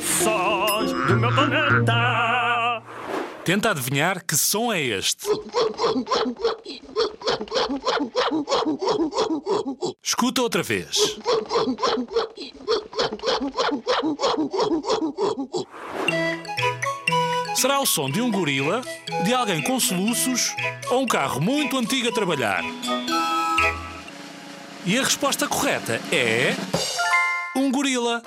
Sons do meu planeta. Tenta adivinhar que som é este. Escuta outra vez. Será o som de um gorila, de alguém com soluços ou um carro muito antigo a trabalhar? E a resposta correta é. Um gorila.